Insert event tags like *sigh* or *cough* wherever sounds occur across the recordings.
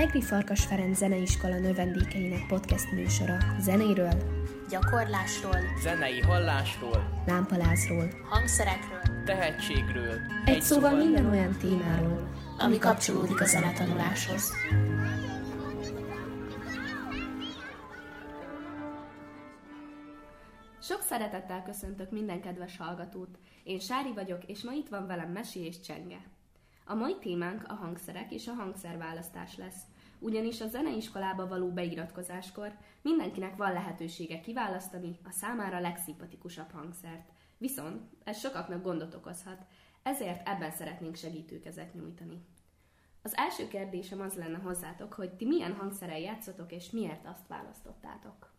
Egri Farkas Ferenc Zeneiskola növendékeinek podcast műsora zenéről, gyakorlásról, zenei hallásról, lámpalázról, hangszerekről, tehetségről. egy, egy szóval minden olyan témáról, ami kapcsolódik a zenetanuláshoz. Sok szeretettel köszöntök minden kedves hallgatót. Én Sári vagyok, és ma itt van velem Mesi és Csenge. A mai témánk a hangszerek és a hangszerválasztás lesz, ugyanis a zeneiskolába való beiratkozáskor mindenkinek van lehetősége kiválasztani a számára legszimpatikusabb hangszert. Viszont ez sokaknak gondot okozhat, ezért ebben szeretnénk segítőkezet nyújtani. Az első kérdésem az lenne hozzátok, hogy ti milyen hangszerrel játszotok, és miért azt választottátok?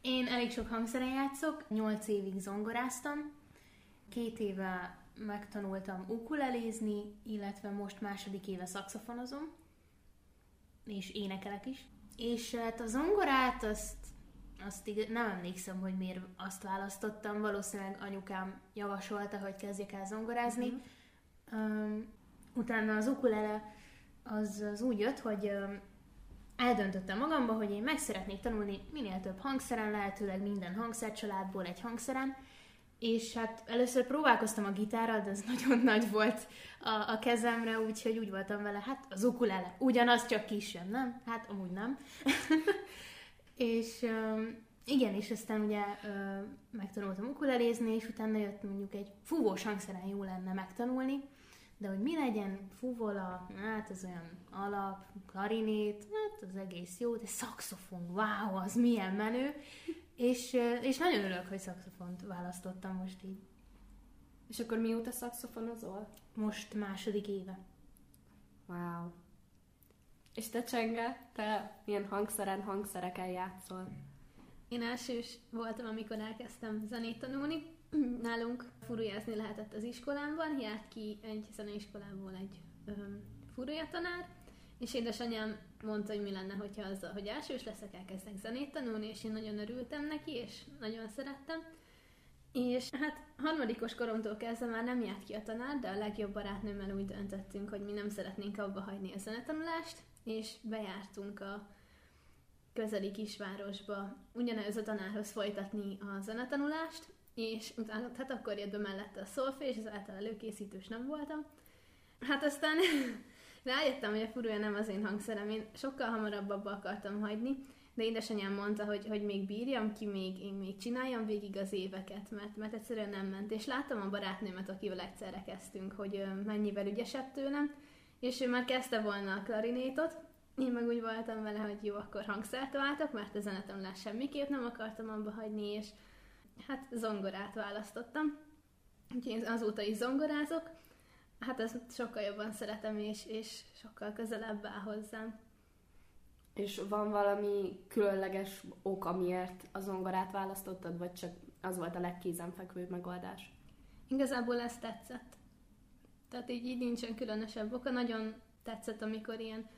Én elég sok hangszeren játszok, 8 évig zongoráztam, két éve megtanultam ukulelézni, illetve most második éve szakszofonozom, és énekelek is. És hát a zongorát azt, azt igaz, nem emlékszem, hogy miért azt választottam, valószínűleg anyukám javasolta, hogy kezdjek el zongorázni. Mm-hmm. Um, utána az ukulele az, az úgy jött, hogy um, eldöntöttem magamba, hogy én meg szeretnék tanulni minél több hangszeren, lehetőleg minden hangszercsaládból egy hangszeren, és hát először próbálkoztam a gitárral, de ez nagyon nagy volt a, a kezemre, úgyhogy úgy voltam vele, hát az ukulele, ugyanaz, csak kisebb, nem? Hát amúgy nem. *laughs* és igen, és aztán ugye megtanultam ukulelézni, és utána jött mondjuk egy fúvós hangszeren jó lenne megtanulni, de hogy mi legyen, fuvola, hát az olyan alap, klarinét, hát az egész jó, de szakszofon, wow, az milyen menő, és, és nagyon örülök, hogy szakszofont választottam most így. És akkor mióta szakszofonozol? Most második éve. Wow. És te Csenge, te milyen hangszeren, hangszerekkel játszol? Én elsős voltam, amikor elkezdtem zenét tanulni. *clears throat* Nálunk furujázni lehetett az iskolámban, járt ki egy zeneiskolából egy öm, tanár, és édesanyám mondta, hogy mi lenne, hogyha azzal, hogy elsős leszek, elkezdek zenét tanulni, és én nagyon örültem neki, és nagyon szerettem. És hát harmadikos koromtól kezdve már nem járt ki a tanár, de a legjobb barátnőmmel úgy döntöttünk, hogy mi nem szeretnénk abba hagyni a zenetanulást, és bejártunk a közeli kisvárosba ugyanez a tanárhoz folytatni a zenetanulást, és utána, hát akkor jött be mellette a szolfés, az által előkészítős nem voltam. Hát aztán rájöttem, hogy a furúja nem az én hangszerem, én sokkal hamarabb abba akartam hagyni, de édesanyám mondta, hogy, hogy még bírjam ki, még, én még csináljam végig az éveket, mert, mert egyszerűen nem ment. És láttam a barátnőmet, akivel egyszerre kezdtünk, hogy mennyivel ügyesebb tőlem, és ő már kezdte volna a klarinétot, én meg úgy voltam vele, hogy jó, akkor hangszert váltok, mert a zenetanulás semmiképp nem akartam abba hagyni, és hát zongorát választottam. Úgyhogy én azóta is zongorázok, Hát ezt sokkal jobban szeretem, és, és sokkal közelebb áll hozzám. És van valami különleges ok, amiért a zongorát választottad, vagy csak az volt a legkézenfekvőbb megoldás? Igazából ez tetszett. Tehát így, így nincsen különösebb oka. Nagyon tetszett, amikor ilyen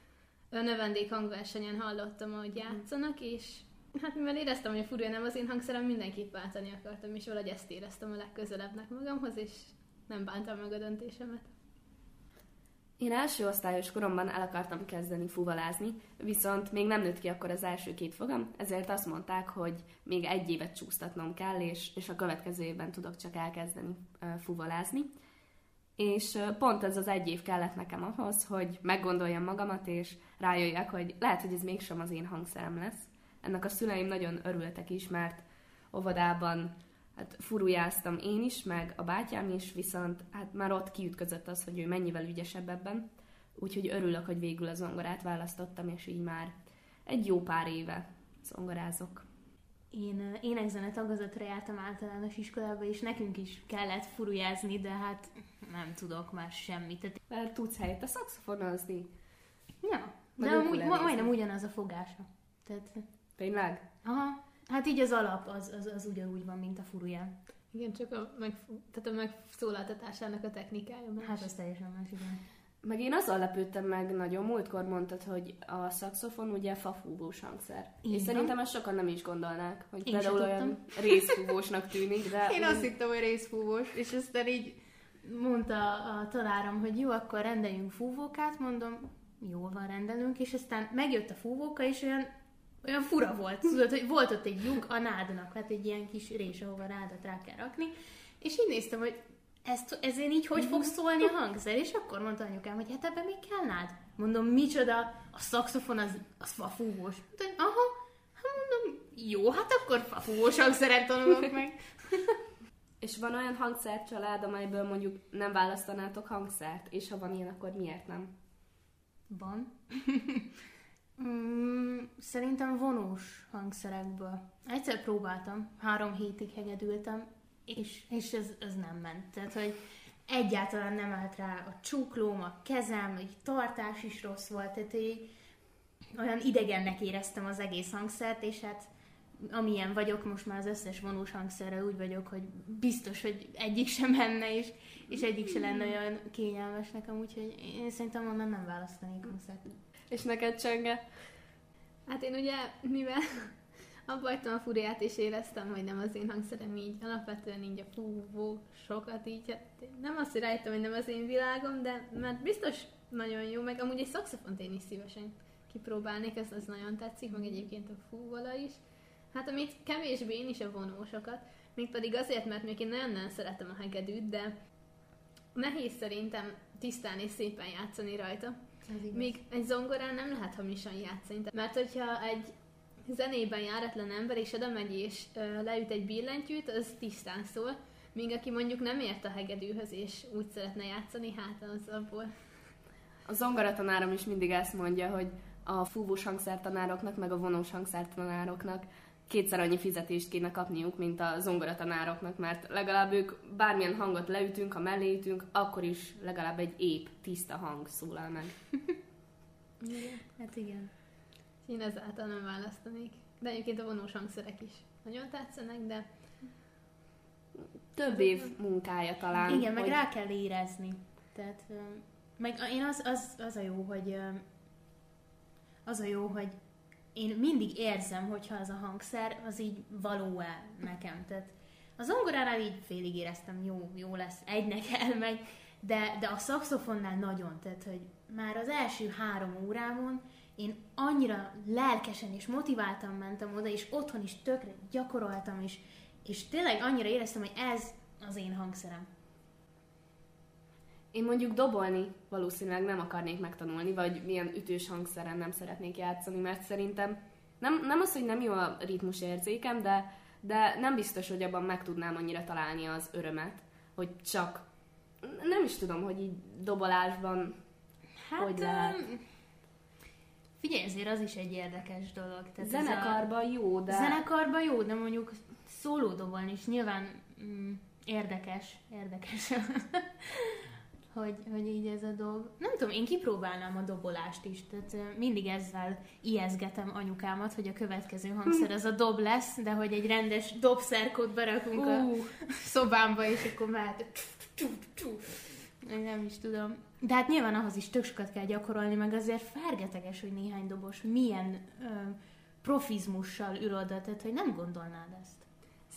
növendék hangversenyen hallottam, hogy játszanak, és hát mivel éreztem, hogy a furja nem az én hangszerem, mindenképp váltani akartam, és valahogy ezt éreztem a legközelebbnek magamhoz, és nem bántam meg a döntésemet. Én első osztályos koromban el akartam kezdeni fuvalázni, viszont még nem nőtt ki akkor az első két fogam, ezért azt mondták, hogy még egy évet csúsztatnom kell, és, és a következő évben tudok csak elkezdeni fuvalázni. És pont ez az egy év kellett nekem ahhoz, hogy meggondoljam magamat, és rájöjjek, hogy lehet, hogy ez mégsem az én hangszerem lesz. Ennek a szüleim nagyon örültek is, mert óvodában hát furujáztam én is, meg a bátyám is, viszont hát már ott kiütközött az, hogy ő mennyivel ügyesebb ebben, úgyhogy örülök, hogy végül a zongorát választottam, és így már egy jó pár éve zongorázok. Én énekzene tagozatra jártam általános iskolába, és nekünk is kellett furujázni, de hát nem tudok már semmit. Mert tudsz a szakszofonozni. Ja, de amúgy, majdnem ugyanaz a fogása. Tehát... Tényleg? Aha, Hát így az alap, az, az, az ugyanúgy van, mint a furuján. Igen, csak a, meg, tehát a megszólaltatásának a technikája más. Hát az teljesen más, igen. Meg én azzal lepődtem meg nagyon, múltkor mondtad, hogy a szakszofon ugye fafúvós hangszer. Igen. És szerintem ezt sokan nem is gondolnák, hogy én például olyan *laughs* részfúvósnak tűnik, de... Én úgy... azt hittem, hogy részfúvós, és aztán így mondta a tanárom, hogy jó, akkor rendeljünk fúvókát, mondom, jól van rendelünk, és aztán megjött a fúvóka, és olyan, olyan fura volt. Tudod, hogy volt ott egy lyuk a nádnak, hát egy ilyen kis rés, ahova nádat rá kell rakni, és így néztem, hogy ezt, ezen így hogy fog szólni a hangszer, és akkor mondta anyukám, hogy hát ebben még kell nád. Mondom, micsoda, a szakszofon az, az fafúvós. Mondta, aha, hát mondom, jó, hát akkor fafúvós hangszeret tanulok meg. *laughs* És van olyan hangszercsalád, amelyből mondjuk nem választanátok hangszert, és ha van ilyen, akkor miért nem? Van. *laughs* mm, szerintem vonós hangszerekből. Egyszer próbáltam, három hétig hegedültem, és, és ez, ez nem ment. Tehát, hogy egyáltalán nem állt rá a csuklóm, a kezem, egy tartás is rossz volt, tehát így olyan idegennek éreztem az egész hangszert, és hát amilyen vagyok, most már az összes vonós hangszerre úgy vagyok, hogy biztos, hogy egyik sem menne, és, és egyik se lenne olyan kényelmes nekem, úgyhogy én szerintem onnan nem választanék hangszert. És neked, Csenge? Hát én ugye, mivel abba a furiát, és éreztem, hogy nem az én hangszerem így, alapvetően így a fúvó sokat így, hát nem azt, rájöttem, hogy nem az én világom, de mert biztos nagyon jó, meg amúgy egy szakszafont én is szívesen kipróbálnék, ez az nagyon tetszik, meg egyébként a fúvola is. Hát amit kevésbé én is a vonósokat, mégpedig azért, mert még én nagyon-nagyon szeretem a hegedűt, de nehéz szerintem tisztán és szépen játszani rajta. Még egy zongorán nem lehet hamisan játszani. Mert hogyha egy zenében járatlan ember, és oda megy és ö, leüt egy billentyűt, az tisztán szól. Míg aki mondjuk nem ért a hegedűhöz, és úgy szeretne játszani, hát az abból. A zongoratanárom is mindig ezt mondja, hogy a fúvós hangszertanároknak, meg a vonós hangszertanároknak kétszer annyi fizetést kéne kapniuk, mint a zongoratanároknak, mert legalább ők bármilyen hangot leütünk, ha mellé ütünk, akkor is legalább egy épp, tiszta hang szólal meg. *laughs* Hát igen. Én ezáltal nem választanék. De egyébként a vonós hangszerek is nagyon tetszenek, de Több év munkája talán. Igen, meg hogy... rá kell érezni. Tehát, meg én az, az, az a jó, hogy az a jó, hogy én mindig érzem, hogyha az a hangszer, az így való-e nekem. Tehát a zongoránál így félig éreztem, jó, jó lesz, egynek *laughs* elmegy, de, de a szakszofonnál nagyon, tehát, hogy már az első három órámon én annyira lelkesen és motiváltan mentem oda, és otthon is tökre gyakoroltam, és, és tényleg annyira éreztem, hogy ez az én hangszerem. Én mondjuk dobolni valószínűleg nem akarnék megtanulni, vagy milyen ütős hangszeren nem szeretnék játszani, mert szerintem nem, nem az, hogy nem jó a ritmus érzékem, de, de nem biztos, hogy abban meg tudnám annyira találni az örömet, hogy csak nem is tudom, hogy így dobolásban Hát, hogy lehet. Figyelj, azért az is egy érdekes dolog. Tehát Zenekarban jó, de... A... Zenekarban jó, de mondjuk szólódobolni is nyilván mm, érdekes, érdekes, hogy, hogy így ez a dolog. Nem tudom, én kipróbálnám a dobolást is, tehát mindig ezzel ijeszgetem anyukámat, hogy a következő hangszer az a dob lesz, de hogy egy rendes dobszerkot berakunk a Ú, *laughs* szobámba, és akkor mehet. Nem is tudom. De hát nyilván ahhoz is tök sokat kell gyakorolni, meg azért fergeteges, hogy néhány dobos milyen ö, profizmussal ül oda, tehát hogy nem gondolnád ezt.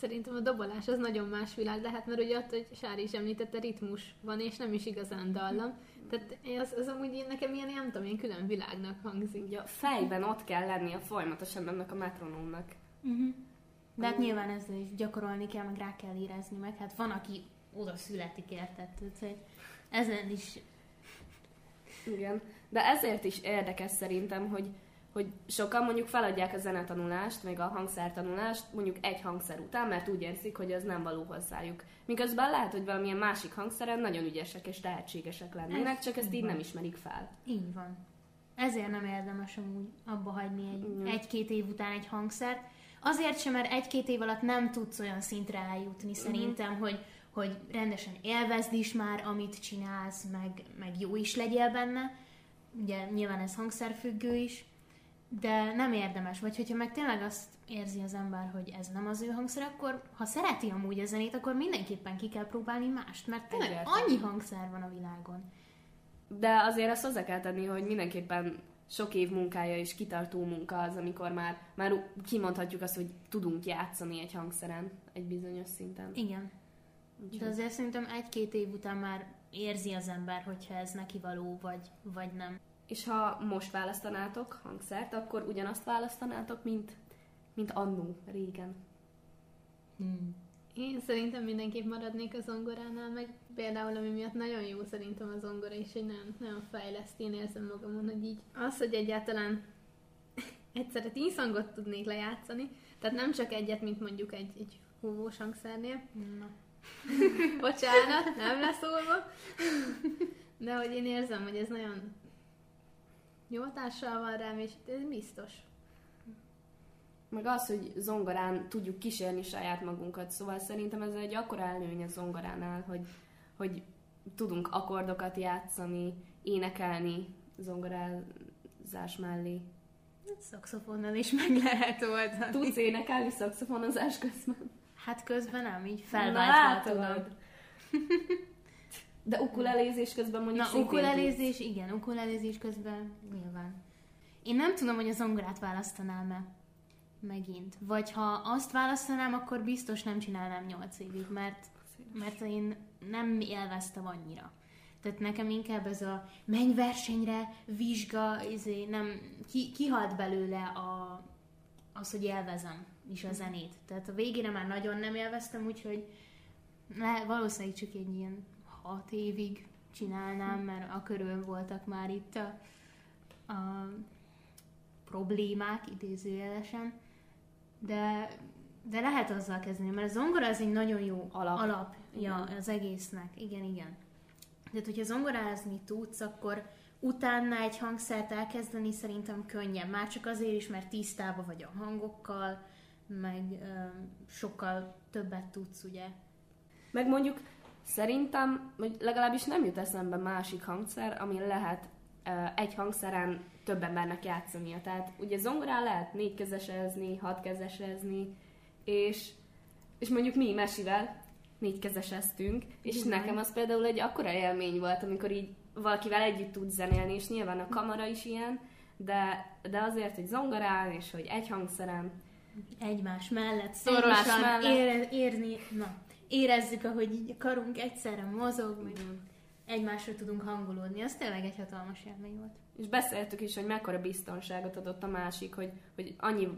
Szerintem a dobolás az nagyon más világ, de hát mert ugye ott, hogy Sári is említette, ritmus van, és nem is igazán dallam. Tehát az, az amúgy én- nekem ilyen, nem tudom, ilyen külön világnak hangzik. ugye a fejben ott kell lennie folyamatosan ennek a metronómnak. De hát nyilván ezzel is gyakorolni kell, meg rá kell érezni, meg hát van, aki oda születik, érted? Tehát, hogy ezen is Igen, de ezért is érdekes szerintem, hogy, hogy sokan mondjuk feladják a zenetanulást, meg a hangszertanulást mondjuk egy hangszer után, mert úgy érzik, hogy az nem való hozzájuk. Miközben lehet, hogy valamilyen másik hangszeren nagyon ügyesek és tehetségesek lennének, csak ezt így nem ismerik fel. így van. Ezért nem érdemes amúgy abba hagyni egy, Igen. egy-két év után egy hangszert. Azért sem, mert egy-két év alatt nem tudsz olyan szintre eljutni szerintem, hogy, hogy rendesen élvezd is már, amit csinálsz, meg, meg jó is legyél benne. Ugye nyilván ez hangszerfüggő is, de nem érdemes. Vagy hogyha meg tényleg azt érzi az ember, hogy ez nem az ő hangszer, akkor ha szereti amúgy a zenét, akkor mindenképpen ki kell próbálni mást, mert tényleg Egyértelmű. annyi hangszer van a világon. De azért azt hozzá kell tenni, hogy mindenképpen sok év munkája és kitartó munka az, amikor már, már kimondhatjuk azt, hogy tudunk játszani egy hangszeren egy bizonyos szinten. Igen. De azért szerintem egy-két év után már érzi az ember, hogyha ez neki való, vagy, vagy nem. És ha most választanátok hangszert, akkor ugyanazt választanátok, mint, mint annó, régen. Hmm. Én szerintem mindenképp maradnék a zongoránál, meg például ami miatt nagyon jó szerintem a zongora, és egy nagyon, nagyon fejleszt, én érzem magamon, hogy így az, hogy egyáltalán *laughs* egyszerre tíz hangot tudnék lejátszani, tehát nem csak egyet, mint mondjuk egy, egy húvós hangszernél. Na. *laughs* Bocsánat, nem leszólva. De hogy én érzem, hogy ez nagyon jó hatással van rám, és ez biztos. Meg az, hogy zongorán tudjuk kísérni saját magunkat, szóval szerintem ez egy akkora előny a zongoránál, hogy, hogy tudunk akkordokat játszani, énekelni zongorázás mellé. Szakszofonnal is meg lehet oldani. Tudsz énekelni szakszofonozás közben? Hát közben nem, így felváltva tudod. *laughs* De ukulelézés közben mondjuk Na, ukulelézés, igen, ukulelézés közben nyilván. Én nem tudom, hogy a zongorát választanám-e megint. Vagy ha azt választanám, akkor biztos nem csinálnám 8 évig, mert, mert én nem élveztem annyira. Tehát nekem inkább ez a menj versenyre, vizsga, izé, nem, ki, kihalt belőle a, az, hogy élvezem is a zenét. Tehát a végére már nagyon nem élveztem, úgyhogy le, valószínűleg csak egy ilyen hat évig csinálnám, mert a körül voltak már itt a, a problémák idézőjelesen, de, de lehet azzal kezdeni, mert a zongora az egy nagyon jó Alap. alapja Igen. az egésznek. Igen, igen. Tehát, hogyha zongorázni tudsz, akkor utána egy hangszert elkezdeni szerintem könnyebb. Már csak azért is, mert tisztában vagy a hangokkal, meg ö, sokkal többet tudsz, ugye. Meg mondjuk szerintem, vagy legalábbis nem jut eszembe másik hangszer, ami lehet egy hangszeren több embernek játszania. Tehát ugye zongorán lehet négykezesezni, hatkezesezni, és, és mondjuk mi mesivel négykezeseztünk, és Igen. nekem az például egy akkora élmény volt, amikor így valakivel együtt tud zenélni, és nyilván a kamara is ilyen, de, de azért, hogy zongorán, és hogy egy hangszeren, egymás mellett Egymás szorosan mellett. Ére, érni, na, érezzük, ahogy így a karunk egyszerre mozog, meg egymásra tudunk hangolódni. Az tényleg egy hatalmas élmény volt. És beszéltük is, hogy mekkora biztonságot adott a másik, hogy, hogy annyi,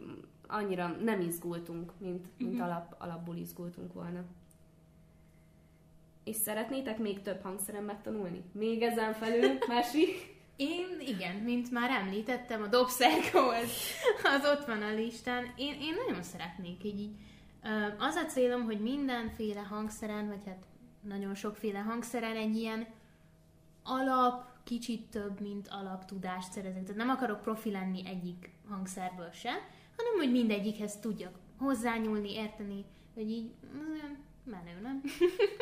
annyira nem izgultunk, mint, mint alap, alapból izgultunk volna. És szeretnétek még több hangszeren megtanulni? Még ezen felül, *laughs* Mesi? Én igen, mint már említettem, a dobszerkó az, *laughs* az ott van a listán. Én, én nagyon szeretnék így, így. Az a célom, hogy mindenféle hangszeren, vagy hát nagyon sokféle hangszeren egy ilyen alap, kicsit több, mint alaptudást szerezek. Tehát nem akarok profi lenni egyik hangszerből se, hanem hogy mindegyikhez tudjak hozzányúlni, érteni, hogy így olyan menő, nem?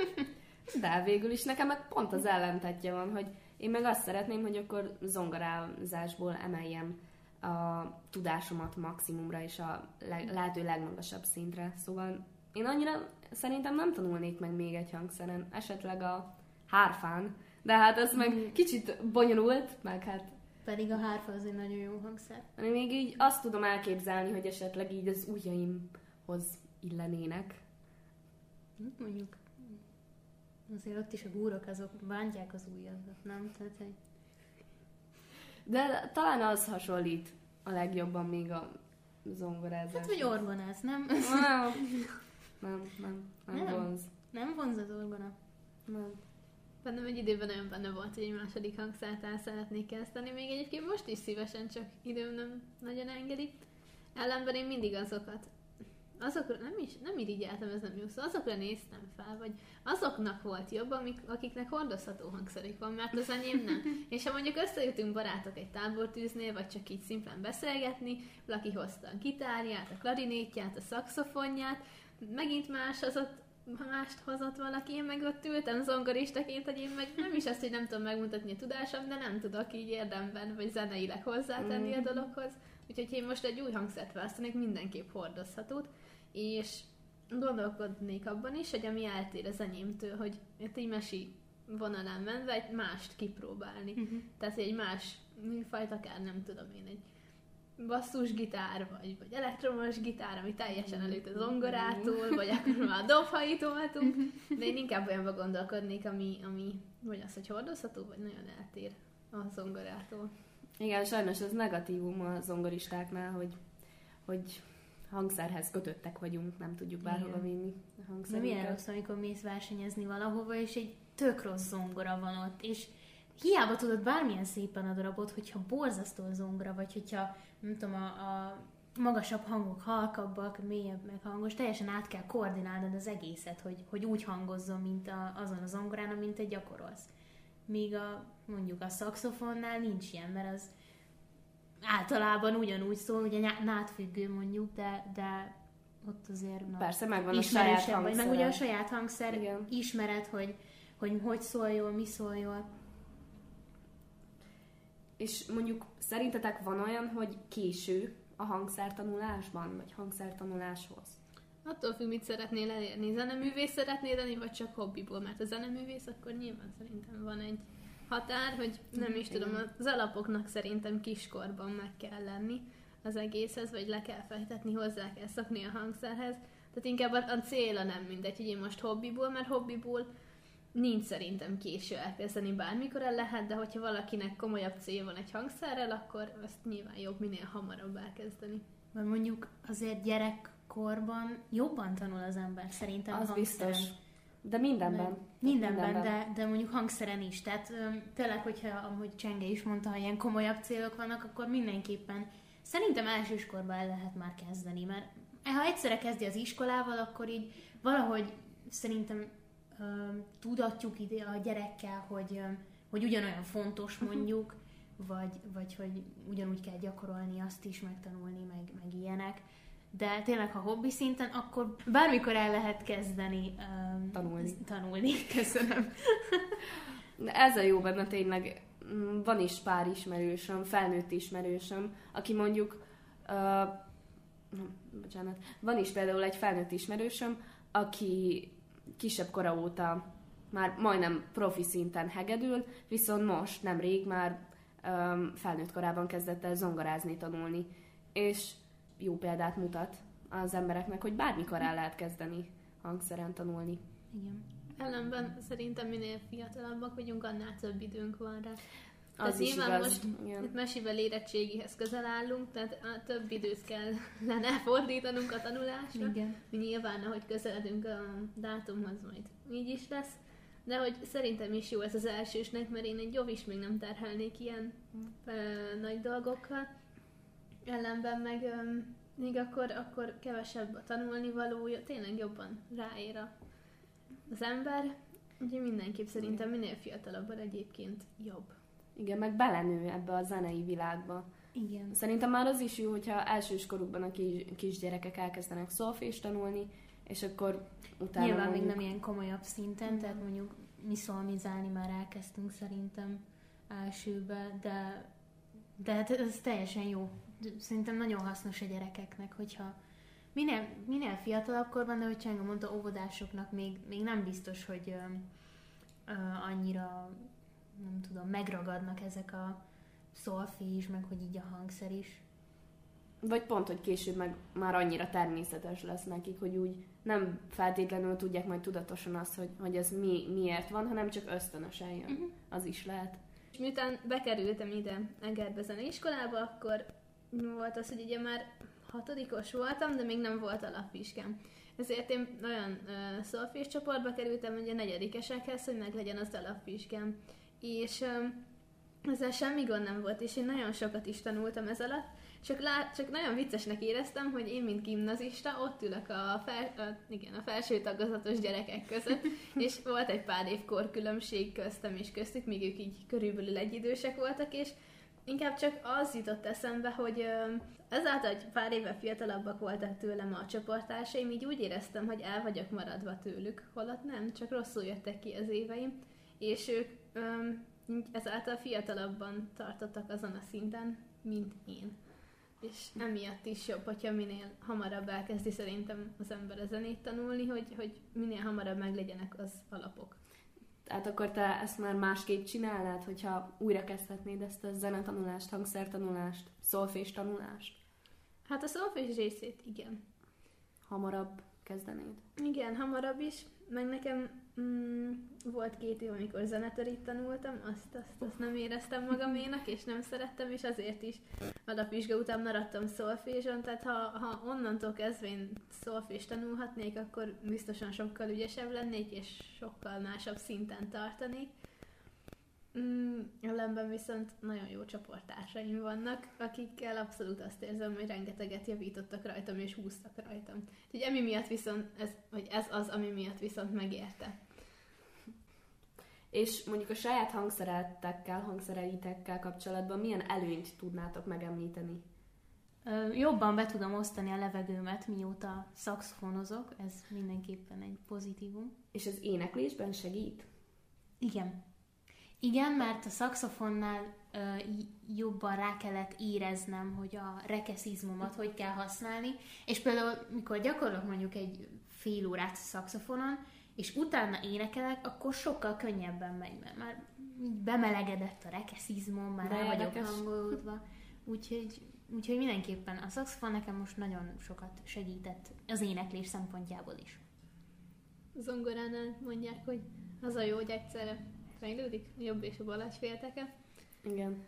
*laughs* De végül is nekem meg pont az ellentetje van, hogy én meg azt szeretném, hogy akkor zongorázásból emeljem a tudásomat maximumra és a leg, lehető legmagasabb szintre. Szóval én annyira szerintem nem tanulnék meg még egy hangszeren, esetleg a hárfán, de hát ez meg kicsit bonyolult, meg hát Pedig a hárfa az egy nagyon jó hangszer. én még így azt tudom elképzelni, hogy esetleg így az ujjaimhoz illenének. Hm, Mondjuk azért ott is a gúrok azok bántják az ujjadat, nem? Tehát, hogy De talán az hasonlít a legjobban még a zongorázás. Hát, vagy orgonáz, nem? Nem, *laughs* nem, nem, nem, Nem. vonz. Nem vonz az orgona. Nem. Bennem egy időben nagyon benne volt, hogy egy második hangszert el szeretnék kezdeni, még egyébként most is szívesen, csak időm nem nagyon engedi. Ellenben én mindig azokat, azokra nem is, nem irigyeltem, ez nem jó szó, azokra néztem fel, vagy azoknak volt jobb, amik, akiknek hordozható hangszerük van, mert az enyém nem. *laughs* És ha mondjuk összejutunk barátok egy tábortűznél, vagy csak így szimplán beszélgetni, valaki hozta a gitárját, a klarinétját, a szakszofonját, megint más az ott mást hozott valaki, én meg ott ültem zongoristaként, hogy én meg nem is azt, hogy nem tudom megmutatni a tudásom, de nem tudok így érdemben, vagy zeneileg hozzátenni a dologhoz. Úgyhogy én most egy új hangszert választanék, mindenképp hordozhatót, és gondolkodnék abban is, hogy ami eltér az enyémtől, hogy itt egy mesi vonalán menve egy mást kipróbálni. Uh-huh. Tehát egy más műfajt, akár nem tudom én, egy basszusgitár, vagy, vagy elektromos gitár, ami teljesen előtt a zongorától, vagy akkor már a dobhajtól de én inkább olyanba gondolkodnék, ami, ami vagy az, hogy hordozható, vagy nagyon eltér a zongorától. Igen, sajnos ez negatívum a zongoristáknál, hogy, hogy hangszerhez kötöttek vagyunk, nem tudjuk bárhova vinni a De hangszerünket. milyen rossz, amikor mész versenyezni valahova, és egy tök rossz zongora van ott, és hiába tudod bármilyen szépen a darabot, hogyha borzasztó zongora, vagy hogyha, nem tudom, a, a magasabb hangok halkabbak, mélyebb meg hangos, teljesen át kell koordinálnod az egészet, hogy, hogy úgy hangozzon, mint a, azon a zongorán, amit te gyakorolsz. Míg a, mondjuk a szaxofonnál nincs ilyen, mert az általában ugyanúgy szól, ugye nyá- nátfüggő mondjuk, de, de ott azért na, Persze, megvan a saját vagy, meg ugye a saját hangszer, Igen. ismered, hogy, hogy hogy szól jól, mi szól jól. És mondjuk szerintetek van olyan, hogy késő a hangszertanulásban, vagy hangszertanuláshoz? Attól függ, mit szeretnél elérni. Zeneművész szeretnél lenni, vagy csak hobbiból? Mert a zeneművész akkor nyilván szerintem van egy határ, hogy nem is tudom, az alapoknak szerintem kiskorban meg kell lenni az egészhez, vagy le kell fejtetni, hozzá kell szokni a hangszerhez. Tehát inkább a, a cél a nem mindegy, hogy én most hobbiból, mert hobbiból nincs szerintem késő elkezdeni bármikor el lehet, de hogyha valakinek komolyabb cél van egy hangszerrel, akkor azt nyilván jobb minél hamarabb elkezdeni. Vagy mondjuk azért gyerekkorban jobban tanul az ember szerintem Az hangszeren. biztos. De mindenben. Meg Mindenben, de, de mondjuk hangszeren is. Tehát tényleg, hogyha, ahogy Csenge is mondta, ha ilyen komolyabb célok vannak, akkor mindenképpen szerintem elsőskorban el lehet már kezdeni, mert ha egyszerre kezdi az iskolával, akkor így valahogy szerintem öm, tudatjuk ide a gyerekkel, hogy, öm, hogy ugyanolyan fontos mondjuk, vagy, vagy hogy ugyanúgy kell gyakorolni azt is, megtanulni, meg, meg ilyenek. De tényleg, ha hobbi szinten, akkor bármikor el lehet kezdeni um, Tanulni. Tanulni, *laughs* köszönöm. De ez a jó benne tényleg, mm, van is pár ismerősöm, felnőtt ismerősöm, aki mondjuk, uh, nem, bocsánat, van is például egy felnőtt ismerősöm, aki kisebb kora óta már majdnem profi szinten hegedül, viszont most nemrég már um, felnőtt korában kezdett el zongorázni, tanulni, és jó példát mutat az embereknek, hogy bármikor el lehet kezdeni hangszeren tanulni. Igen. Ellenben szerintem minél fiatalabbak vagyunk, annál több időnk van rá. Az Tehát is nyilván igaz. most Igen. itt mesivel érettségihez közel állunk, tehát a több időt kellene *laughs* fordítanunk a tanulásra. Igen. Mi nyilván, ahogy közeledünk a dátumhoz, majd így is lesz. De hogy szerintem is jó ez az elsősnek, mert én egy jobb is még nem terhelnék ilyen ö, nagy dolgokkal. Ellenben meg ö, még akkor, akkor kevesebb a tanulni valója, tényleg jobban ráér az ember. Úgyhogy mindenképp szerintem minél fiatalabban egyébként jobb. Igen, meg belenő ebbe a zenei világba. Igen. Szerintem már az is jó, hogyha elsős korukban a kis, kisgyerekek elkezdenek szolfést tanulni, és akkor utána Nyilván mondjuk, még nem ilyen komolyabb szinten, tehát mondjuk mi szolmizálni már elkezdtünk szerintem elsőbe, de, de hát ez teljesen jó. Szerintem nagyon hasznos a gyerekeknek, hogyha minél, minél fiatalabb korban, de hogy Csenga mondta, óvodásoknak még, még nem biztos, hogy ö, ö, annyira, nem tudom, megragadnak ezek a szolfés, meg hogy így a hangszer is. Vagy pont, hogy később meg már annyira természetes lesz nekik, hogy úgy nem feltétlenül tudják majd tudatosan azt, hogy, hogy ez mi, miért van, hanem csak ösztönösen jön. Uh-huh. Az is lehet. És miután bekerültem ide Egerbe zeneiskolába, akkor volt az, hogy ugye már hatodikos voltam, de még nem volt alapvizsgám. Ezért én olyan uh, szolfés csoportba kerültem, ugye negyedikesekhez, hogy meg legyen az alapvizsgám. És um, ezzel semmi gond nem volt, és én nagyon sokat is tanultam ez alatt, csak, lá- csak nagyon viccesnek éreztem, hogy én, mint gimnazista, ott ülök a, fel- a, igen, a felső tagozatos gyerekek között, *laughs* és volt egy pár év korkülönbség köztem és köztük, míg ők így körülbelül egyidősek voltak, és inkább csak az jutott eszembe, hogy ezáltal, hogy pár éve fiatalabbak voltak tőlem a csoporttársaim, így úgy éreztem, hogy el vagyok maradva tőlük, holott nem, csak rosszul jöttek ki az éveim, és ők ö, így ezáltal fiatalabban tartottak azon a szinten, mint én. És emiatt is jobb, hogyha minél hamarabb elkezdi szerintem az ember a zenét tanulni, hogy, hogy minél hamarabb meglegyenek az alapok. Tehát akkor te ezt már másképp csinálnád, hogyha újra kezdhetnéd ezt a zenetanulást, hangszertanulást, szolfés tanulást? Hát a szolfés részét igen. Hamarabb kezdenéd? Igen, hamarabb is, Meg nekem mm, volt két év, amikor zenetörít tanultam, azt, azt, azt nem éreztem magaménak, és nem szerettem, és azért is alapvizsga után maradtam szolfézson, tehát ha, ha onnantól kezdve én szolfés tanulhatnék, akkor biztosan sokkal ügyesebb lennék, és sokkal másabb szinten tartanék. Mm, ellenben viszont nagyon jó csoporttársaim vannak, akikkel abszolút azt érzem, hogy rengeteget javítottak rajtam és húztak rajtam. Úgyhogy emi miatt viszont, ez, vagy ez az, ami miatt viszont megérte. És mondjuk a saját hangszeretekkel, hangszereitekkel kapcsolatban milyen előnyt tudnátok megemlíteni? Jobban be tudom osztani a levegőmet, mióta szaxofonozok, ez mindenképpen egy pozitívum. És az éneklésben segít? Igen. Igen, mert a szaxofonnál ö, jobban rá kellett éreznem, hogy a rekeszizmomat hogy kell használni, és például, mikor gyakorlok mondjuk egy fél órát szaxofonon, és utána énekelek, akkor sokkal könnyebben megy, mert már így bemelegedett a rekeszizmom, már De rá vagyok érdekes. hangolódva. Úgyhogy, úgyhogy mindenképpen a szaxofon nekem most nagyon sokat segített az éneklés szempontjából is. Zongoránál mondják, hogy az a jó, hogy egyszerre fejlődik, a jobb és a bal agyfélteke. Igen.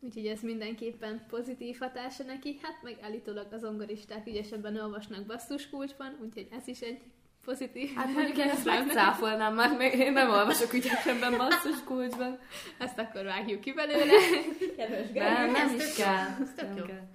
Úgyhogy ez mindenképpen pozitív hatása neki. Hát meg állítólag az zongoristák ügyesebben olvasnak basszuskulcsban, úgyhogy ez is egy pozitív. Hát mondjuk én ezt megcáfolnám már, még én nem olvasok ügyesebben basszus kulcsban. Ezt akkor vágjuk ki belőle. Kedves Nem, nem is kell. Ez tök Nem jó. kell.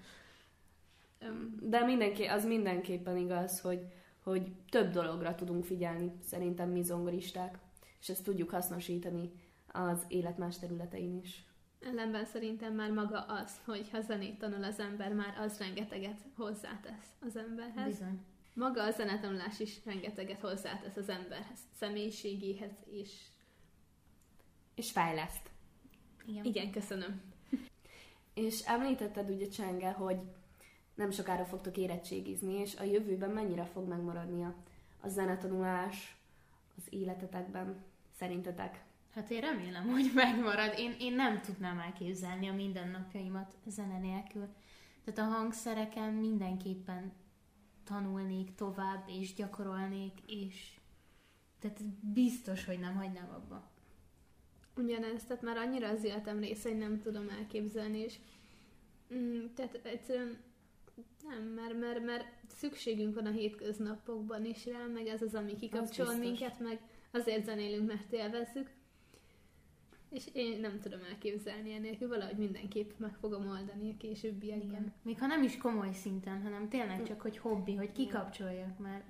De mindenki, az mindenképpen igaz, hogy, hogy több dologra tudunk figyelni, szerintem mi zongoristák, és ezt tudjuk hasznosítani az élet más területein is. Ellenben szerintem már maga az, hogy ha zenét tanul az ember, már az rengeteget hozzátesz az emberhez. Bizony. Maga a zenetanulás is rengeteget hozzátesz az emberhez, személyiségéhez, és És fejleszt. Igen. igen, köszönöm. *laughs* És említetted ugye Csenge, hogy nem sokára fogtok érettségizni, és a jövőben mennyire fog megmaradni a, a zenetanulás az életetekben, szerintetek? Hát én remélem, hogy *laughs* megmarad. Én, én nem tudnám elképzelni a mindennapjaimat zene nélkül. Tehát a hangszereken mindenképpen tanulnék tovább, és gyakorolnék, és tehát biztos, hogy nem hagynám abba. Ugyanez, tehát már annyira az életem része, hogy nem tudom elképzelni, és mm, tehát egyszerűen nem, mert, mert, mert szükségünk van a hétköznapokban is rá, meg ez az, ami kikapcsol minket, meg azért zenélünk, mert élvezzük. És én nem tudom elképzelni enélkül, valahogy mindenképp meg fogom oldani a későbbiekben. Igen. Még ha nem is komoly szinten, hanem tényleg csak, hogy hobbi, hogy kikapcsoljak, mert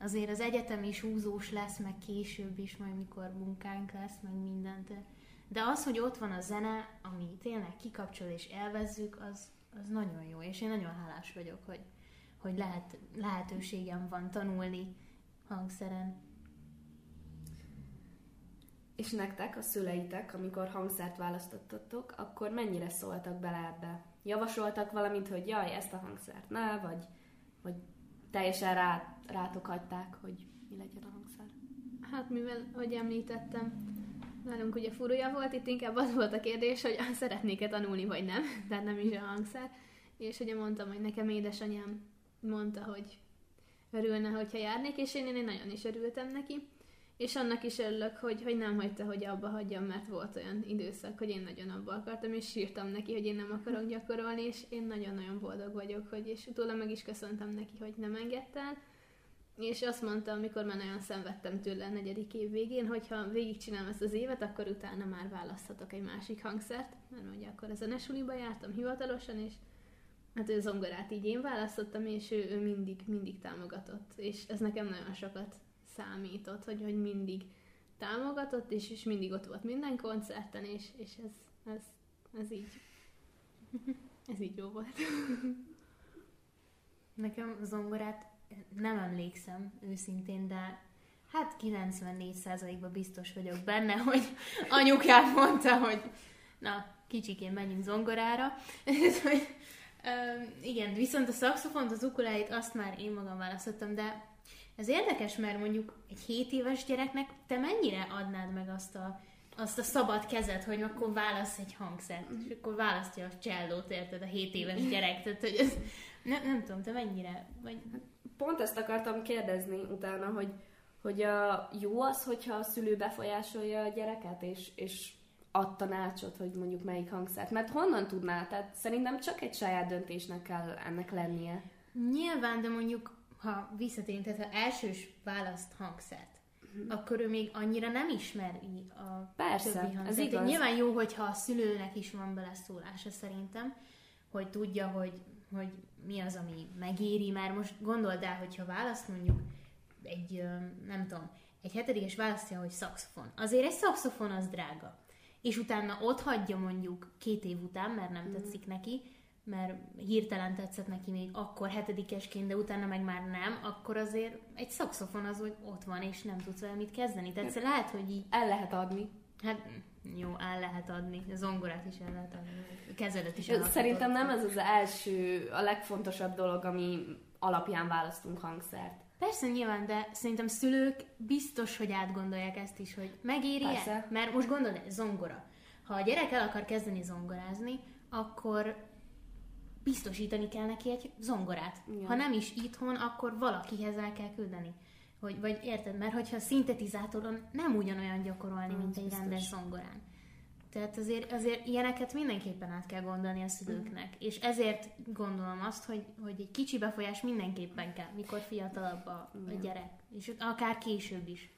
azért az egyetem is húzós lesz, meg később is, majd mikor munkánk lesz, meg mindent. De az, hogy ott van a zene, ami tényleg kikapcsol és élvezzük, az, az nagyon jó, és én nagyon hálás vagyok, hogy, hogy lehet, lehetőségem van tanulni hangszeren. És nektek, a szüleitek, amikor hangszert választottatok, akkor mennyire szóltak bele ebbe? Javasoltak valamit, hogy jaj, ezt a hangszert ne, vagy, vagy teljesen rá, rátok hagyták, hogy mi legyen a hangszer? Hát mivel, hogy említettem, nálunk ugye furúja volt, itt inkább az volt a kérdés, hogy *laughs* szeretnék-e tanulni, vagy nem, *laughs* tehát nem is a hangszer. És ugye mondtam, hogy nekem édesanyám mondta, hogy örülne, hogyha járnék, és én, én nagyon is örültem neki. És annak is örülök, hogy, hogy nem hagyta, hogy abba hagyjam, mert volt olyan időszak, hogy én nagyon abba akartam, és sírtam neki, hogy én nem akarok gyakorolni, és én nagyon-nagyon boldog vagyok, hogy, és utólag meg is köszöntem neki, hogy nem engedte. És azt mondta, amikor már nagyon szenvedtem tőle a negyedik év végén, hogy ha végigcsinálom ezt az évet, akkor utána már választhatok egy másik hangszert, mert ugye akkor a zenesuliba jártam hivatalosan, és hát ő zongorát így én választottam, és ő, ő mindig, mindig támogatott. És ez nekem nagyon sokat számított, hogy, hogy mindig támogatott, és, és mindig ott volt minden koncerten, és, és ez, ez, ez így, ez így jó volt. Nekem zongorát nem emlékszem őszintén, de hát 94%-ban biztos vagyok benne, hogy anyukám mondta, hogy na, kicsikén menjünk zongorára. *laughs* Igen, viszont a szaxofont, az ukulelét azt már én magam választottam, de ez érdekes, mert mondjuk egy 7 éves gyereknek te mennyire adnád meg azt a, azt a szabad kezet, hogy akkor válasz egy hangszert, és akkor választja a csellót, érted, a 7 éves gyerek, tehát hogy ez, nem, nem tudom, te mennyire, vagy Pont ezt akartam kérdezni utána, hogy, hogy a, jó az, hogyha a szülő befolyásolja a gyereket, és, és ad tanácsot, hogy mondjuk melyik hangszert. Mert honnan tudná? Tehát szerintem csak egy saját döntésnek kell ennek lennie. Nyilván, de mondjuk, ha visszatérünk, tehát ha elsős választ hangszert, akkor ő még annyira nem ismeri a Persze, többi ez hangszert. igaz. Nyilván jó, hogyha a szülőnek is van beleszólása szerintem, hogy tudja, hogy, hogy mi az, ami megéri, mert most gondold el, hogyha választ mondjuk egy, nem tudom, egy hetedikes választja, hogy szaxofon. Azért egy szaxofon az drága. És utána ott hagyja mondjuk két év után, mert nem tetszik neki, mert hirtelen tetszett neki még akkor hetedikesként, de utána meg már nem, akkor azért egy szaxofon az, hogy ott van, és nem tudsz vele mit kezdeni. Tehát lehet, hogy így, El lehet adni. hát jó, el lehet adni, a zongorát is el lehet adni, kezedet is el Szerintem nem ez az első, a legfontosabb dolog, ami alapján választunk hangszert. Persze nyilván, de szerintem szülők biztos, hogy átgondolják ezt is, hogy megéri Persze. Mert most gondolod, zongora. Ha a gyerek el akar kezdeni zongorázni, akkor biztosítani kell neki egy zongorát. Igen. Ha nem is itthon, akkor valakihez el kell küldeni. Hogy, vagy érted? Mert hogyha szintetizátoron nem ugyanolyan gyakorolni, mint egy rendes zongorán. Tehát azért, azért ilyeneket mindenképpen át kell gondolni a szülőknek. És ezért gondolom azt, hogy, hogy egy kicsi befolyás mindenképpen kell, mikor fiatalabb a, a gyerek. És akár később is.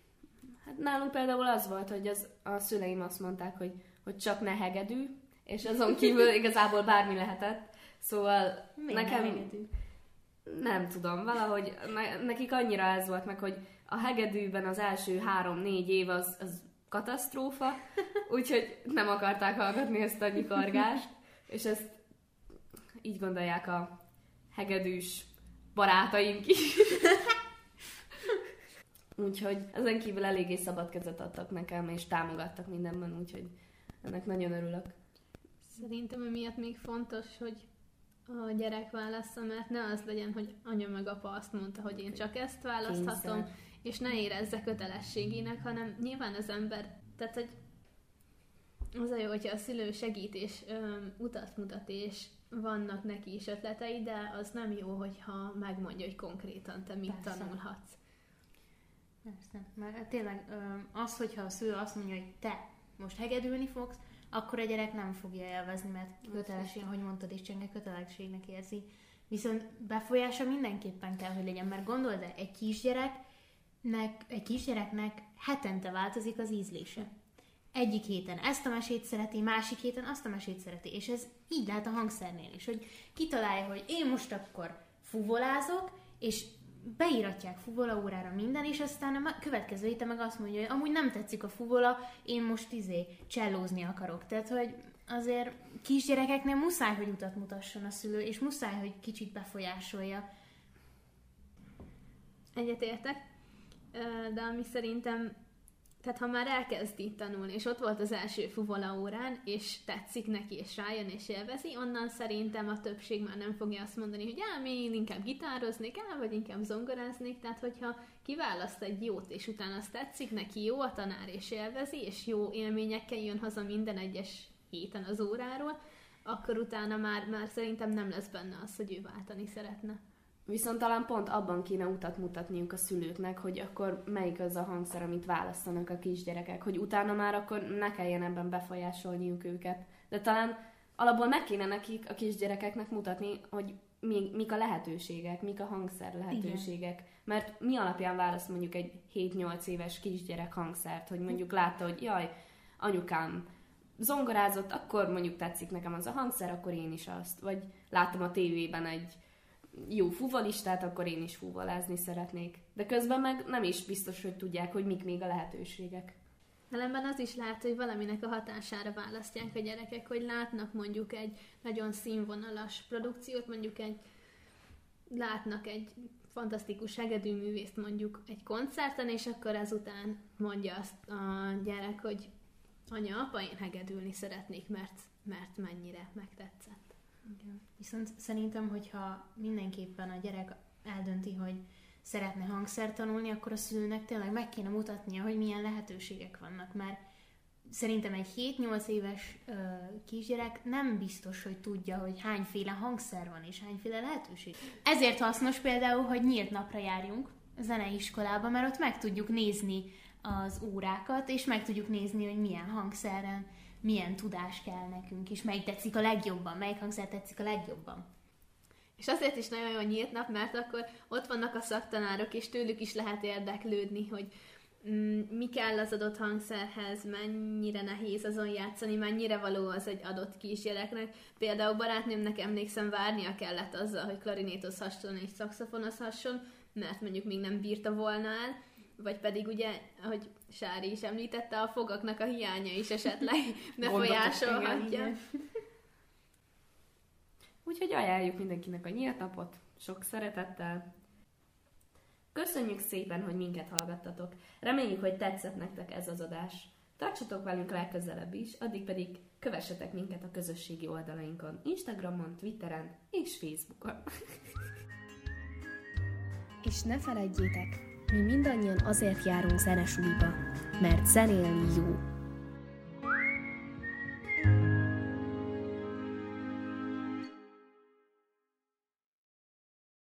Hát nálunk például az volt, hogy az, a szüleim azt mondták, hogy, hogy csak ne hegedű, és azon kívül igazából bármi lehetett. Szóval Miért nekem... nem hegedű? Nem tudom, valahogy ne, nekik annyira ez volt meg, hogy a hegedűben az első három-négy év az, az katasztrófa, *laughs* úgyhogy nem akarták hallgatni ezt a nyikorgást, és ezt így gondolják a hegedűs barátaink is. *laughs* úgyhogy ezen kívül eléggé szabad kezet adtak nekem, és támogattak mindenben, úgyhogy ennek nagyon örülök. Szerintem emiatt még fontos, hogy a gyerek válassza, mert ne az legyen, hogy anya meg apa azt mondta, hogy én csak ezt választhatom, Kényszer. és ne érezze kötelességének, hanem nyilván az ember, tehát hogy az a jó, hogyha a szülő segít és öm, utat mutat, és vannak neki is ötletei, de az nem jó, hogyha megmondja, hogy konkrétan te mit Persze. tanulhatsz. Persze. Mert tényleg az, hogyha a szülő azt mondja, hogy te most hegedülni fogsz, akkor a gyerek nem fogja élvezni, mert kötelesség, ahogy mondtad, és csenge kötelességnek érzi. Viszont befolyása mindenképpen kell, hogy legyen, mert gondold el, egy kisgyereknek, egy kisgyereknek hetente változik az ízlése. Egyik héten ezt a mesét szereti, másik héten azt a mesét szereti, és ez így lehet a hangszernél is, hogy kitalálja, hogy én most akkor fuvolázok, és beíratják fuvola órára minden, és aztán a következő héten meg azt mondja, hogy amúgy nem tetszik a fuvola, én most izé csellózni akarok. Tehát, hogy azért kisgyerekeknél muszáj, hogy utat mutasson a szülő, és muszáj, hogy kicsit befolyásolja. Egyetértek, de ami szerintem, tehát ha már elkezdi tanulni, és ott volt az első fuvola órán, és tetszik neki, és rájön, és élvezi, onnan szerintem a többség már nem fogja azt mondani, hogy á, még én inkább gitároznék, á, vagy inkább zongoráznék, tehát hogyha kiválaszt egy jót, és utána azt tetszik neki, jó a tanár, és élvezi, és jó élményekkel jön haza minden egyes héten az óráról, akkor utána már, már szerintem nem lesz benne az, hogy ő váltani szeretne. Viszont talán pont abban kéne utat mutatniuk a szülőknek, hogy akkor melyik az a hangszer, amit választanak a kisgyerekek, hogy utána már akkor ne kelljen ebben befolyásolniuk őket. De talán alapból meg kéne nekik, a kisgyerekeknek mutatni, hogy mi, mik a lehetőségek, mik a hangszer lehetőségek. Igen. Mert mi alapján választ mondjuk egy 7-8 éves kisgyerek hangszert, hogy mondjuk látta, hogy jaj, anyukám zongorázott, akkor mondjuk tetszik nekem az a hangszer, akkor én is azt. Vagy láttam a tévében egy jó fuvalistát, akkor én is fuvalázni szeretnék. De közben meg nem is biztos, hogy tudják, hogy mik még a lehetőségek. Ellenben az is lehet, hogy valaminek a hatására választják a gyerekek, hogy látnak mondjuk egy nagyon színvonalas produkciót, mondjuk egy látnak egy fantasztikus hegedűművészt mondjuk egy koncerten, és akkor ezután mondja azt a gyerek, hogy anya, apa, én hegedülni szeretnék, mert, mert mennyire megtetszett. Igen. Viszont szerintem, hogyha mindenképpen a gyerek eldönti, hogy szeretne hangszert tanulni, akkor a szülőnek tényleg meg kéne mutatnia, hogy milyen lehetőségek vannak, mert szerintem egy 7-8 éves ö, kisgyerek nem biztos, hogy tudja, hogy hányféle hangszer van és hányféle lehetőség. Ezért hasznos például, hogy nyílt napra járjunk, zeneiskolába, mert ott meg tudjuk nézni az órákat, és meg tudjuk nézni, hogy milyen hangszeren, milyen tudás kell nekünk, és melyik tetszik a legjobban, melyik hangszer tetszik a legjobban. És azért is nagyon jó nyílt nap, mert akkor ott vannak a szaktanárok, és tőlük is lehet érdeklődni, hogy mm, mi kell az adott hangszerhez, mennyire nehéz azon játszani, mennyire való az egy adott kisgyereknek. Például barátnőmnek emlékszem, várnia kellett azzal, hogy klarinéthoz hasonló és szakszofonozhasson, mert mondjuk még nem bírta volna el, vagy pedig ugye, ahogy Sári is említette, a fogaknak a hiánya is esetleg *laughs* befolyásolhatja. Úgyhogy ajánljuk mindenkinek a nyílt napot, sok szeretettel. Köszönjük szépen, hogy minket hallgattatok. Reméljük, hogy tetszett nektek ez az adás. Tartsatok velünk legközelebb is, addig pedig kövessetek minket a közösségi oldalainkon, Instagramon, Twitteren és Facebookon. És ne felejtjétek, mi mindannyian azért járunk zenesuliba, mert zenélni jó.